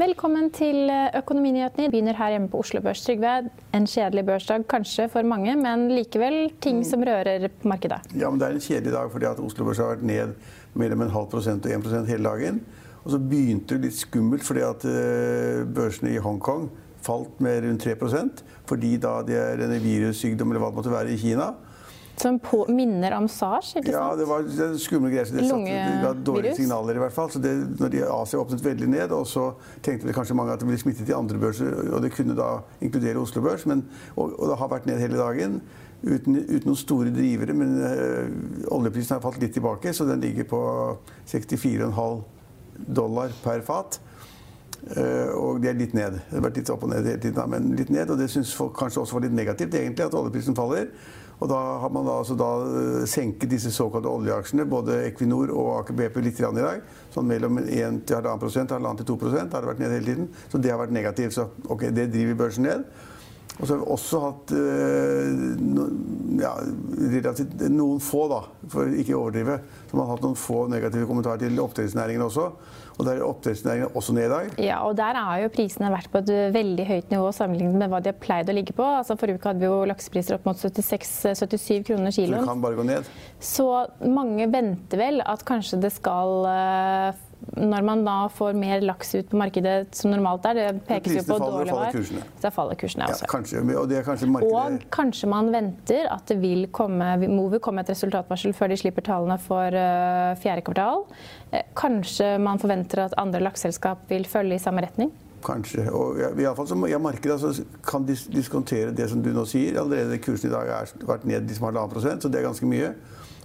Velkommen til Økonominyhetene. Vi begynner her hjemme på Oslo Børs. Trygve, en kjedelig børsdag kanskje for mange, men likevel ting som rører på markedet. Ja, men Det er en kjedelig dag fordi at Oslo Børs har vært ned mellom en halv prosent og 1% hele dagen. Og så begynte det litt skummelt fordi at eh, børsene i Hongkong falt med rundt 3 fordi da det er denne virussykdommen eller hva det måtte være i Kina. Som på, minner om SARS? ikke sant? Ja, det var den skumle greia. Det, det ga dårlige signaler, i hvert fall. Så det, når de Asia åpnet veldig ned, og så tenkte vel kanskje mange at det ville smittet i andre børser, og det kunne da inkludere Oslo Børs, men, og, og det har vært ned hele dagen. Uten, uten noen store drivere, men øh, oljeprisen har falt litt tilbake, så den ligger på 64,5 dollar per fat. Uh, og det er litt ned. Det har vært litt opp og ned hele tiden, men litt ned. Og det syns folk kanskje også var litt negativt, egentlig, at oljeprisen faller. Og da har man da, altså da eh, senket disse såkalte oljeaksjene, både Equinor og Aker BP litt i dag. Sånn mellom 1 til 1,5 prosent, 1,5 til 2 prosent har det vært ned hele tiden. Så det har vært negativt. Så ok, det driver børsen ned. Og så har vi også hatt eh, ja, relativt, noen få, da, for ikke å overdrive, man har hatt noen få negative kommentarer til oppdrettsnæringen også. Og der er oppdrettsnæringen også ned i dag. Ja, og der har jo prisene vært på et veldig høyt nivå sammenlignet med hva de har pleid å ligge på. Altså Forrige uke hadde vi jo laksepriser opp mot 76-77 kroner kiloen. Så det kan bare gå ned. Så mange venter vel at kanskje det skal eh, Når man da får mer laks ut på markedet som normalt er, det pekes jo på dårlig vær, så faller kursene Ja, også. kanskje, og det er kanskje Og kanskje man venter at det vil komme, må vil komme et resultatvarsel før de slipper tallene for uh, fjerde kvartal. Eh, Kanskje man forventer at andre lakseselskap vil følge i samme retning? Kanskje. Og ja, i alle fall så ja, markedet altså, kan dis diskontere det som du nå sier. Allerede kursen i dag har vært ned liksom halvannen prosent, så det er ganske mye.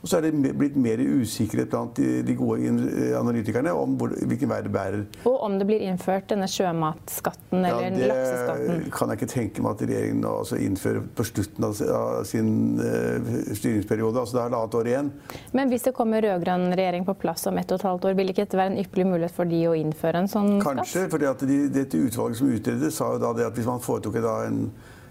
Og så er det blitt mer usikkerhet blant de, de gode eh, analytikerne om hvor, hvilken vei det bærer. Og om det blir innført denne sjømatskatten Ja, eller lakseskatten. det kan jeg ikke tenke meg at regjeringen altså innfører på slutten av, sin eh, styringsperiode. Altså det er halvannet år igjen. Men hvis det kommer rød-grønn regjering på plass om ett og et halvt år, vil ikke dette være en ypperlig mulighet for de å innføre en sånn skatt? Kanskje, de, dette utvalget som utredet, sa jo da det at hvis man foretok en,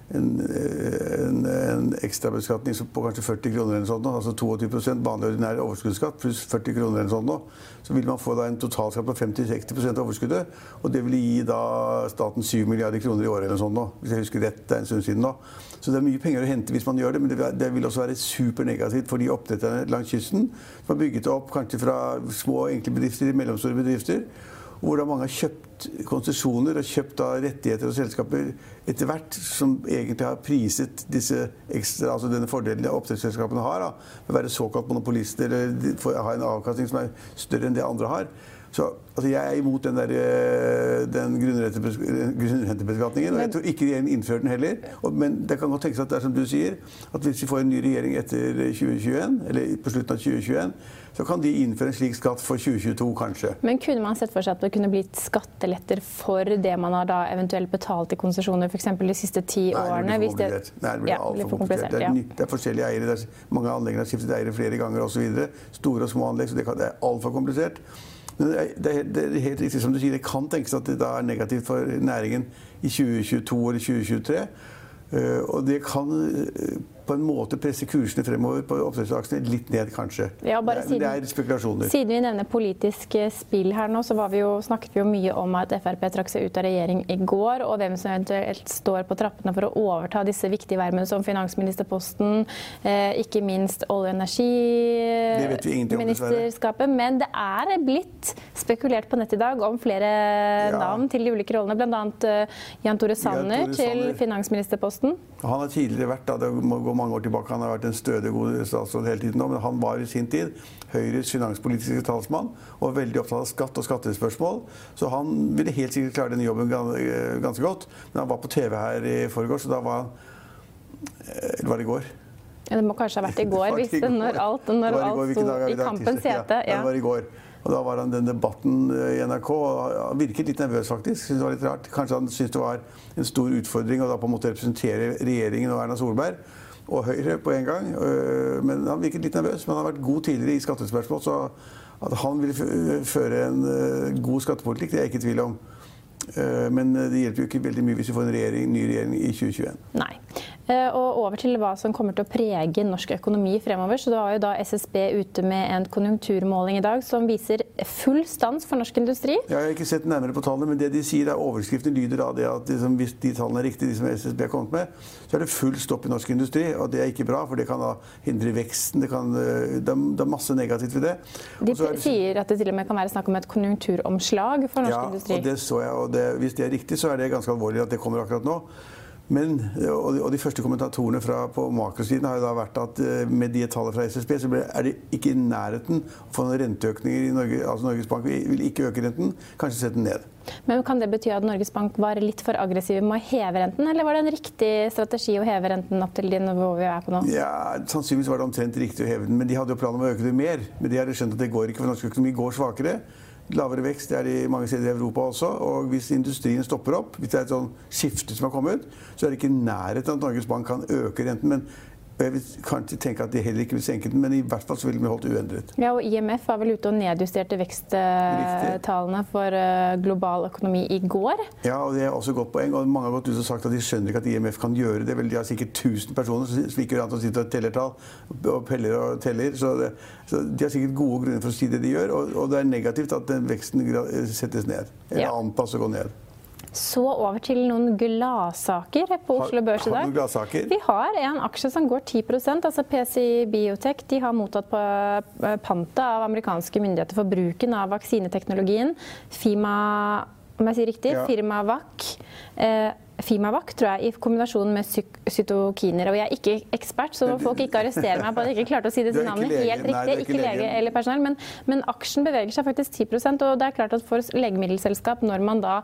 en, eh, en, en ekstrabeskatning på kanskje 40 kroner eller sånt, altså 22 vanlig ordinær overskuddsskatt pluss 40 kroner eller sånt, så vil man få da en totalskatt på 50-60 av overskuddet. Og det vil gi da staten 7 milliarder kroner i året eller sånt hvis jeg husker rett. Det er en stund siden nå. Så det er mye penger å hente hvis man gjør det, men det vil også være supernegativt for de oppdretterne langs kysten som har bygget det opp kanskje fra små, enkle bedrifter til mellomstore bedrifter hvor da mange har kjøpt konsesjoner og kjøpt rettigheter og selskaper etter hvert, som egentlig har priset disse ekstra, altså denne fordelen oppdrettsselskapene har, da, å være såkalt monopolister eller ha en avkastning som er større enn det andre har. Så altså, Jeg er imot den, der, eh, den grunnrentebeskatningen. og Jeg tror ikke regjeringen innfører den heller. Men det kan godt tenkes at det er som du sier, at hvis vi får en ny regjering etter 2021, eller på slutten av 2021, så kan de innføre en slik skatt for 2022, kanskje. Men kunne man sett for seg at det kunne blitt skatteletter for det man har da eventuelt betalt i konsesjoner f.eks. de siste ti Nei, årene? det blir for komplisert. Nei, det blir Ja, altfor for komplisert. komplisert, Det er, ja. det er forskjellige eiere. Er, mange anlegg har skiftet eiere flere ganger osv. Store og små anlegg. Så det, kan, det er altfor komplisert. Det det, er helt riktig som du sier, det kan tenkes at det da er negativt for næringen i 2022 eller 2023. Eh, og det kan eh, på en måte presse kursene fremover på oppdrettsaksjene litt ned, kanskje. Ja, bare siden- det er spekulasjoner. Siden vi nevner politisk eh, spill her nå, så var vi jo, snakket vi jo mye om at Frp trakk seg ut av regjering i går, og hvem som eventuelt står på trappene for å overta disse viktige vervene som finansministerposten, eh, ikke minst olje- og energiministerskapet. Men det er blitt spekulert på nett i dag om flere Ja. navn til de ulike rollene, bl.a. Uh, Jan Tore Sanner Tore til finansministerposten. Han har tidligere vært, da, det må gå mange år tilbake, han har vært en stødig god statsråd hele tiden nå, men han var i sin tid Høyres finanspolitiske talsmann og veldig opptatt av skatt og skattespørsmål. Så han ville helt sikkert klare denne jobben eh, ganske godt. Men han var på TV her i forgårs, så da var han eh, Eller var det i går? Ja, det må kanskje ha vært i går, hvis det, når alt, når alt sto i kampens hete. Ja, det var i går. Og da var han den debatten eh, i NRK. og Han virket litt nervøs, faktisk. Synes det var litt rart. Kanskje han syntes det var en stor utfordring å da på en måte representere regjeringen og Erna Solberg og Høyre på en gang. Øh, Men han virket litt nervøs. Men han har vært god tidligere i skattespørsmål, så at han vil føre en øh, god skattepolitikk, det er jeg ikke i tvil om. Øh, Men det hjelper jo ikke veldig mye hvis vi får en regjering, ny regjering i 2021. Nei. Eh, Og over til hva som kommer til å prege norsk økonomi fremover. Så da var jo da SSB ute med en konjunkturmåling i dag som viser full stans for norsk industri. Jeg har ikke sett nærmere på tallene, men det de sier er overskriften lyder av det at liksom, hvis de tallene er riktige, de som SSB har kommet med, så er det full stopp i norsk industri. Og det er ikke bra, for det kan da hindre veksten. Det, kan, øh, det, er, det er masse negativt ved det. De det- sier at det til og med kan være snakk om et konjunkturomslag for norsk ja, industri. og det så jeg, og det, hvis det er riktig, så er det ganske alvorlig at det kommer akkurat nå. Men, og de, og de første kommentatorene fra, på makrosiden har jo da vært at eh, med de tallene fra SSB, så er det ikke i nærheten å få noen renteøkninger i Norge. Altså Norges Bank vil vil ikke øke renten, kanskje sette den ned. Men kan det bety at Norges Bank var litt for aggressive med å heve renten, eller var det en riktig strategi å heve renten opp til det nivået vi er på nå? Ja, Sannsynligvis var det omtrent riktig å heve den, men de hadde jo planen om å øke det mer. Men de hadde skjønt at det går ikke, for norsk økonomi går svakere. Lavere vekst er det i mange steder i Europa også. Og hvis industrien stopper opp, hvis det er et sånn skifte som har kommet, så er det ikke i nærheten at Norges Bank kan øke renten. men og jeg vil kanskje tenke at de heller ikke vil senke den, men i hvert fall så vil den bli holdt uendret. Ja, og IMF var vel ute og nedjusterte veksttallene for eh, global økonomi i går. Ja, og det er også et godt poeng. og Mange har gått ut og sagt at de skjønner ikke at IMF kan gjøre det. Vel, de har sikkert 1000 personer som ikke gjør annet enn å sitte og teller tall og peller og teller. Så, det, så de har sikkert gode grunner for å si det de gjør. Og, og det er negativt at den veksten settes ned. Eller Ja. antas å gå ned. Så over til noen gladsaker på Oslo Børs i har dag. du gladsaker? Vi har en aksje som går 10% altså PCI Biotech. De har mottatt på eh, pantet av amerikanske myndigheter for bruken av vaksineteknologien Fima om jeg sier riktig, Ja. Firmavac. Eh, Fimavac, tror jeg, i kombinasjon med cytokiner. Og jeg er ikke ekspert, så folk ikke arresterer meg på at jeg ikke klarte å si det disse navnene helt riktig. du er ikke ikke lege. eller personell, men, men aksjen beveger seg faktisk 10% og det er klart at for legemiddelselskap, når man da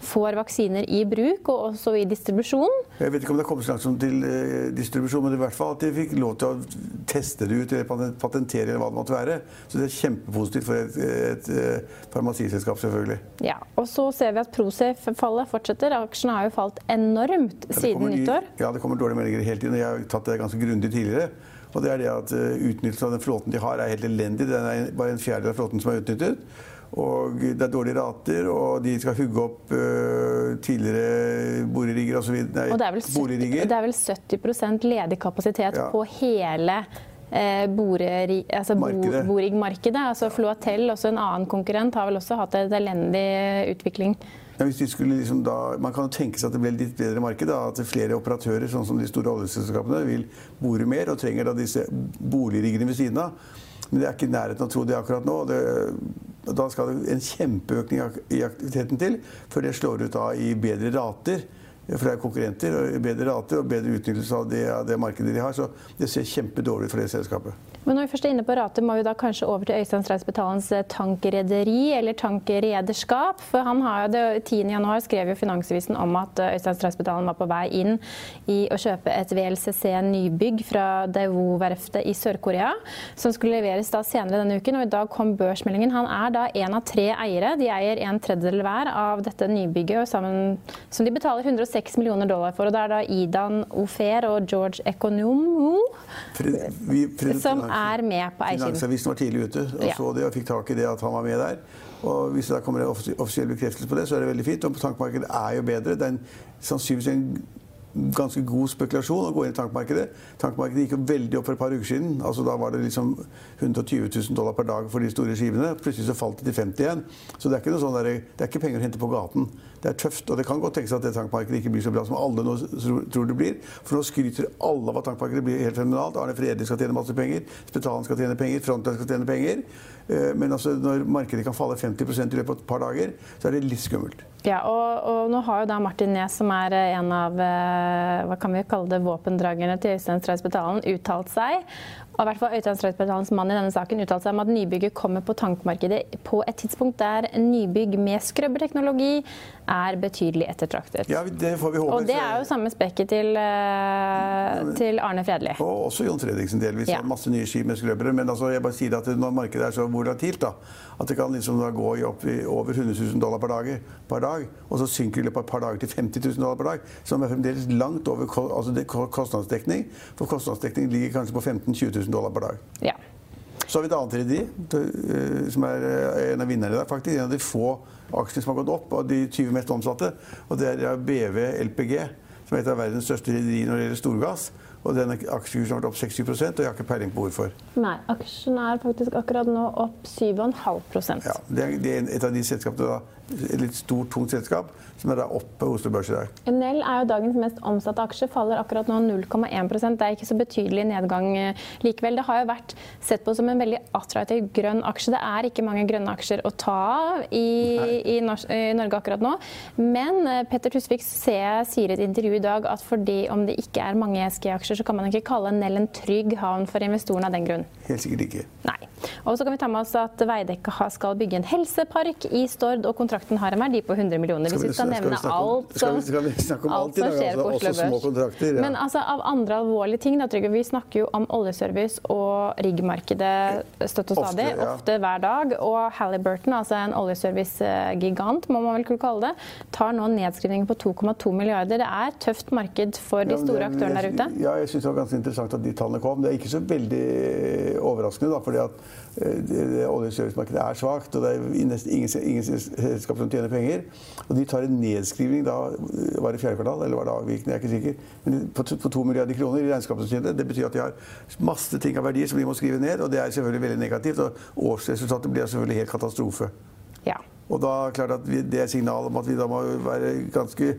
får vaksiner i bruk og også i distribusjon, Jeg vet ikke om det har kommet så langt som til eh, distribusjon, men i hvert fall at de fikk lov til å teste det ut eller patentere eller hva det måtte være. Så det er kjempepositivt for et, et, et farmasiselskap, selvfølgelig. Ja, og så ser vi at Procef-fallet fortsetter. Aksjene har jo falt enormt Ja, siden nyttår. Ja, det kommer dårlige meldinger hele tiden. og Jeg har tatt det ganske grundig tidligere. Og det er det at uh, Utnyttelsen av den flåten de har, er helt elendig. Den er bare en fjerdedel av flåten som er utnyttet. Og det er dårlige rater, og de skal hugge opp uh, tidligere boligrigger osv. Og, Og det er vel 70, det er vel 70% ledig kapasitet Ja. på hele eh, boreri, altså bo, Markedet. borigmarkedet. Altså Floatel, også en annen konkurrent, har vel også hatt en elendig utvikling. Ja, hvis de liksom da, man kan jo tenke seg at det ble litt bedre marked. Da, at flere operatører, sånn som de store oljeselskapene, vil bore mer og trenger da disse boligriggene ved siden av. Men det er ikke i nærheten av å tro det akkurat nå. Det, da skal det en kjempeøkning i aktiviteten til før det slår ut i bedre rater. Er konkurrenter, og bedre rater og bedre utnyttelse av det, det markedet de har. Så det ser kjempedårlig ut for det selskapet. Men når vi først er inne på rater, må vi da kanskje over til Øystein Streisbetalens tankrederi, eller tankrederskap. For han har jo det 10. januar skrev jo Finansavisen om at eh, Øystein Streisbetalen var på vei inn i å kjøpe et VLCC-nybygg fra Daewoo-verftet i Sør-Korea, som skulle leveres da senere denne uken. Og i dag kom børsmeldingen. Han er da en av tre eiere. De eier en tredjedel hver av dette nybygget, sammen, som de betaler 106 millioner dollar for. Og det er da Idan Ofer og George Economo som er med på eiersiden. Finansavisen var tidlig ute og så det og fikk tak i det at han var med der. Og Hvis det da kommer en offisiell bekreftelse på det, så er det veldig fint. Og tankmarkedet er jo bedre. Det er en, sannsynligvis en ganske god spekulasjon å gå inn i tankmarkedet. Tankmarkedet gikk jo veldig opp for et par uker siden. altså Da var det liksom 120 000 dollar per dag for de store skivene. Plutselig så falt det til 50 igjen. Så det er ikke, noe sånn der, det er ikke penger å hente på gaten. Det er tøft. Og det kan godt tenkes at det tankmarkedet ikke blir så bra som alle nå tror det blir. For nå skryter alle av at tankmarkedet blir helt fenomenalt. Arne Fredrik skal tjene masse penger. Spetalen skal tjene penger. Frontline skal tjene penger. Eh, men altså, når markedet kan falle 50 i løpet av et par dager, så er det litt skummelt. Ja, og, og, nå har jo da Martin Nes, som er eh, en av eh, hva kan vi kalle det, våpendragerne til Øystein Stray uttalt seg. Og i hvert fall Øystein Stray mann i denne saken uttalt seg om at nybygget kommer på tankmarkedet på et tidspunkt der nybygg med skrubberteknologi er betydelig ettertraktet. Ja, det får vi håpe. Og det er jo samme spekket til, uh, til Arne Fredli. Og også Jon Fredriksen delvis. Ja. Masse nye ski med skrøbere. Men altså, jeg bare sier at når markedet er så volatilt, da, at det kan liksom gå opp i over 100 000 dollar per dag, per dag og så synker det i løpet av et par dager til 50 000 dollar per dag, som er fremdeles langt over altså kostnadsdekning. For kostnadsdekning ligger kanskje på 15 000-20 000 dollar per dag. Ja. Så har vi et annet rederi, eh, som er eh, en av vinnerne der, faktisk. En av de få aksjene som har gått opp av de 20 mest omsatte. Og det er BV LPG, som er et av verdens største rederier når det gjelder storgass. Og den aksjekursen har vært opp 60 og jeg har ikke peiling på hvorfor. Nei, aksjen er faktisk akkurat nå opp 7,5% Ja, Det er et av de selskapene da, et litt stort, tungt selskap som er da oppe på Oslo Børs i dag. Nell er jo dagens mest omsatte aksje, faller akkurat nå 0,1% Det er ikke så betydelig nedgang eh, likevel. Det har jo vært sett på som en veldig attraktiv grønn aksje. Det er ikke mange grønne aksjer å ta av i, i, Norge akkurat nå. Men eh, Petter Tusvik sier i et intervju i dag at fordi om det ikke er mange ESG-aksjer, så kan man ikke kalle Nell en trygg havn for investorene av den grunn. Helt sikkert ikke. Nei. Og så kan vi ta med oss at Veidekke skal bygge en helsepark i Stord, og kontrakten har en verdi på 100 millioner. Hvis vi skal nevne alt som, vi, snakke om alt, som skjer på Oslo Børs. Men altså, av andre alvorlige ting, da, Trygve, vi snakker jo om oljeservice og riggmarkedet støtt og stadig, ofte, hver dag. Og Halliburton, altså en oljeservice-gigant, må man vel kunne kalle det, tar nå nedskrivninger på 2,2 milliarder. Det er tøft marked for de store aktørene der ute? Ja, jeg syns det var ganske interessant at de tallene kom. Det er ikke så veldig overraskende, da, fordi at olje- og servicemarkedet er svakt. og Det er nesten ingen, ingen selskap som tjener penger. Og de tar en nedskrivning da, var det fjerde kvartal, eller var det avvikende, jeg er ikke sikker, men på, på to milliarder kroner i regnskapssystemet. Det betyr at de har masse ting av verdier som de må skrive ned, og det er selvfølgelig veldig negativt. Og årsresultatet blir selvfølgelig helt katastrofe. Ja. Og da klart at vi, det er signal om at vi da må være ganske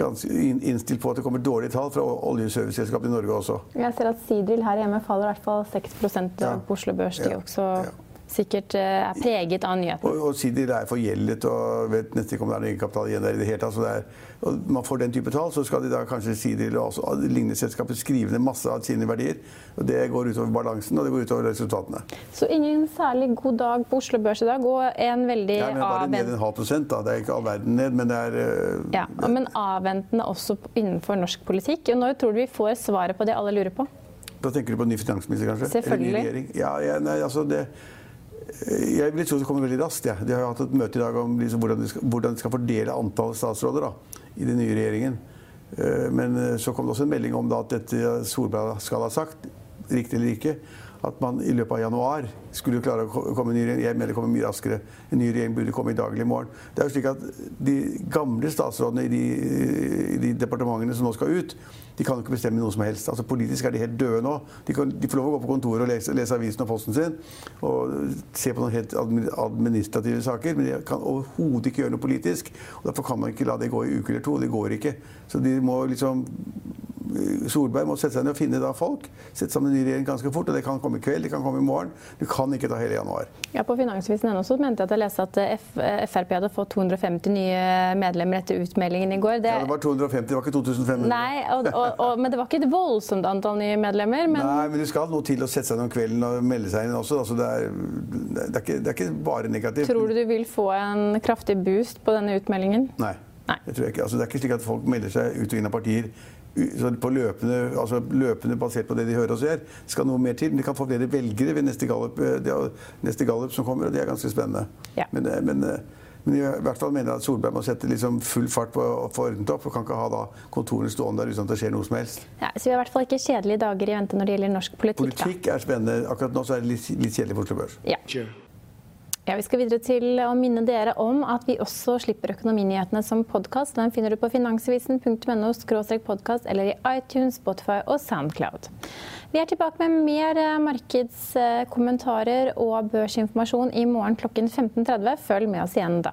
innstilt på at det kommer dårlige tall fra oljeserviceselskapene i Norge også. Jeg ser at Sidril her hjemme faller i hvert fall 6 ja. på Oslo Børs. De også sikkert eh, er preget av nyheten. Og, og Sider er forgjeldet og vet nesten ikke om det er egenkapital igjen der i det hele tatt. Så det er, og man får den type tall, så skal de da kanskje Sider og også lignende selskaper skrive ned masse av sine verdier. Og Det går utover balansen og det går utover resultatene. Så ingen særlig god dag på Oslo Børs i dag, og en veldig ja, men Bare ned en halv prosent, da. Det er ikke all verden ned, men det er uh, Ja, Men avventende også innenfor norsk politikk. Og når tror du vi får svaret på det alle lurer på? Da tenker du på ny finansminister, kanskje? Selvfølgelig. Ja, ja, nei, altså det jeg vil tro det kommer veldig raskt. Ja. De har jo hatt et møte i dag om liksom hvordan, de skal, hvordan, de skal, fordele antallet statsråder da, i den nye regjeringen. Eh, men eh, så kom det også en melding om da, at dette Solberg skal ha sagt, riktig eller ikke, at man i løpet av januar skulle klare å komme en ny regjering. Jeg mener det kommer mye raskere. En ny regjering burde komme i dag eller i morgen. Det er jo slik at De gamle statsrådene i de, i de departementene som nå skal ut, de kan jo ikke bestemme noe som helst. Altså Politisk er de helt døde nå. De, kan, de får lov å gå på kontoret og lese, lese, avisen og posten sin og se på noen helt administrative saker, men de kan overhodet ikke gjøre noe politisk. og Derfor kan man ikke la det gå i uke eller to. Det går ikke. Så de må liksom Solberg må sette seg ned og finne folk. Sette sammen en ny regjering ganske fort. og Det kan komme i kveld, det kan komme i morgen. Du kan ikke ta hele januar. Ja, På Finansvisen så mente jeg at jeg leste at Frp hadde fått 250 nye medlemmer etter utmeldingen i går. Det, ja, det var 250, det var ikke 2500. Nei, og, og, og, Men det var ikke et voldsomt antall nye medlemmer. Men... Nei, men du skal noe til å sette seg ned om kvelden og melde seg inn også. Altså, det, er, det, er ikke, det er ikke bare negativt. Tror du du vil få en kraftig boost på denne utmeldingen? Nei. Nei. Det, tror jeg ikke. Altså, det er ikke slik at folk melder seg ut og inn av partier på løpende, altså løpende, basert på det de hører og ser. Det skal noe mer til. Men de kan få flere velgere ved neste gallup, eh, neste gallup som kommer, og det er ganske spennende. Ja. Men, eh, men, eh, men, i hvert fall mener jeg at Solberg må sette liksom full fart på å få ordnet opp. og kan ikke ha da kontorene stående der uten at det skjer noe som helst. Ja, så vi har i hvert fall ikke kjedelige dager i vente når det gjelder norsk politikk. Politikk da. er spennende. Akkurat nå så er det litt, litt kjedelig på Oslo Børs. Ja. Ja, Vi skal videre til å minne dere om at vi også slipper Økonominyhetene som podkast. Den finner du på finansavisen.no podkast eller i iTunes, Spotify og Soundcloud. Vi er tilbake med mer eh, markedskommentarer og børsinformasjon i morgen klokken 15.30. Følg med oss igjen da.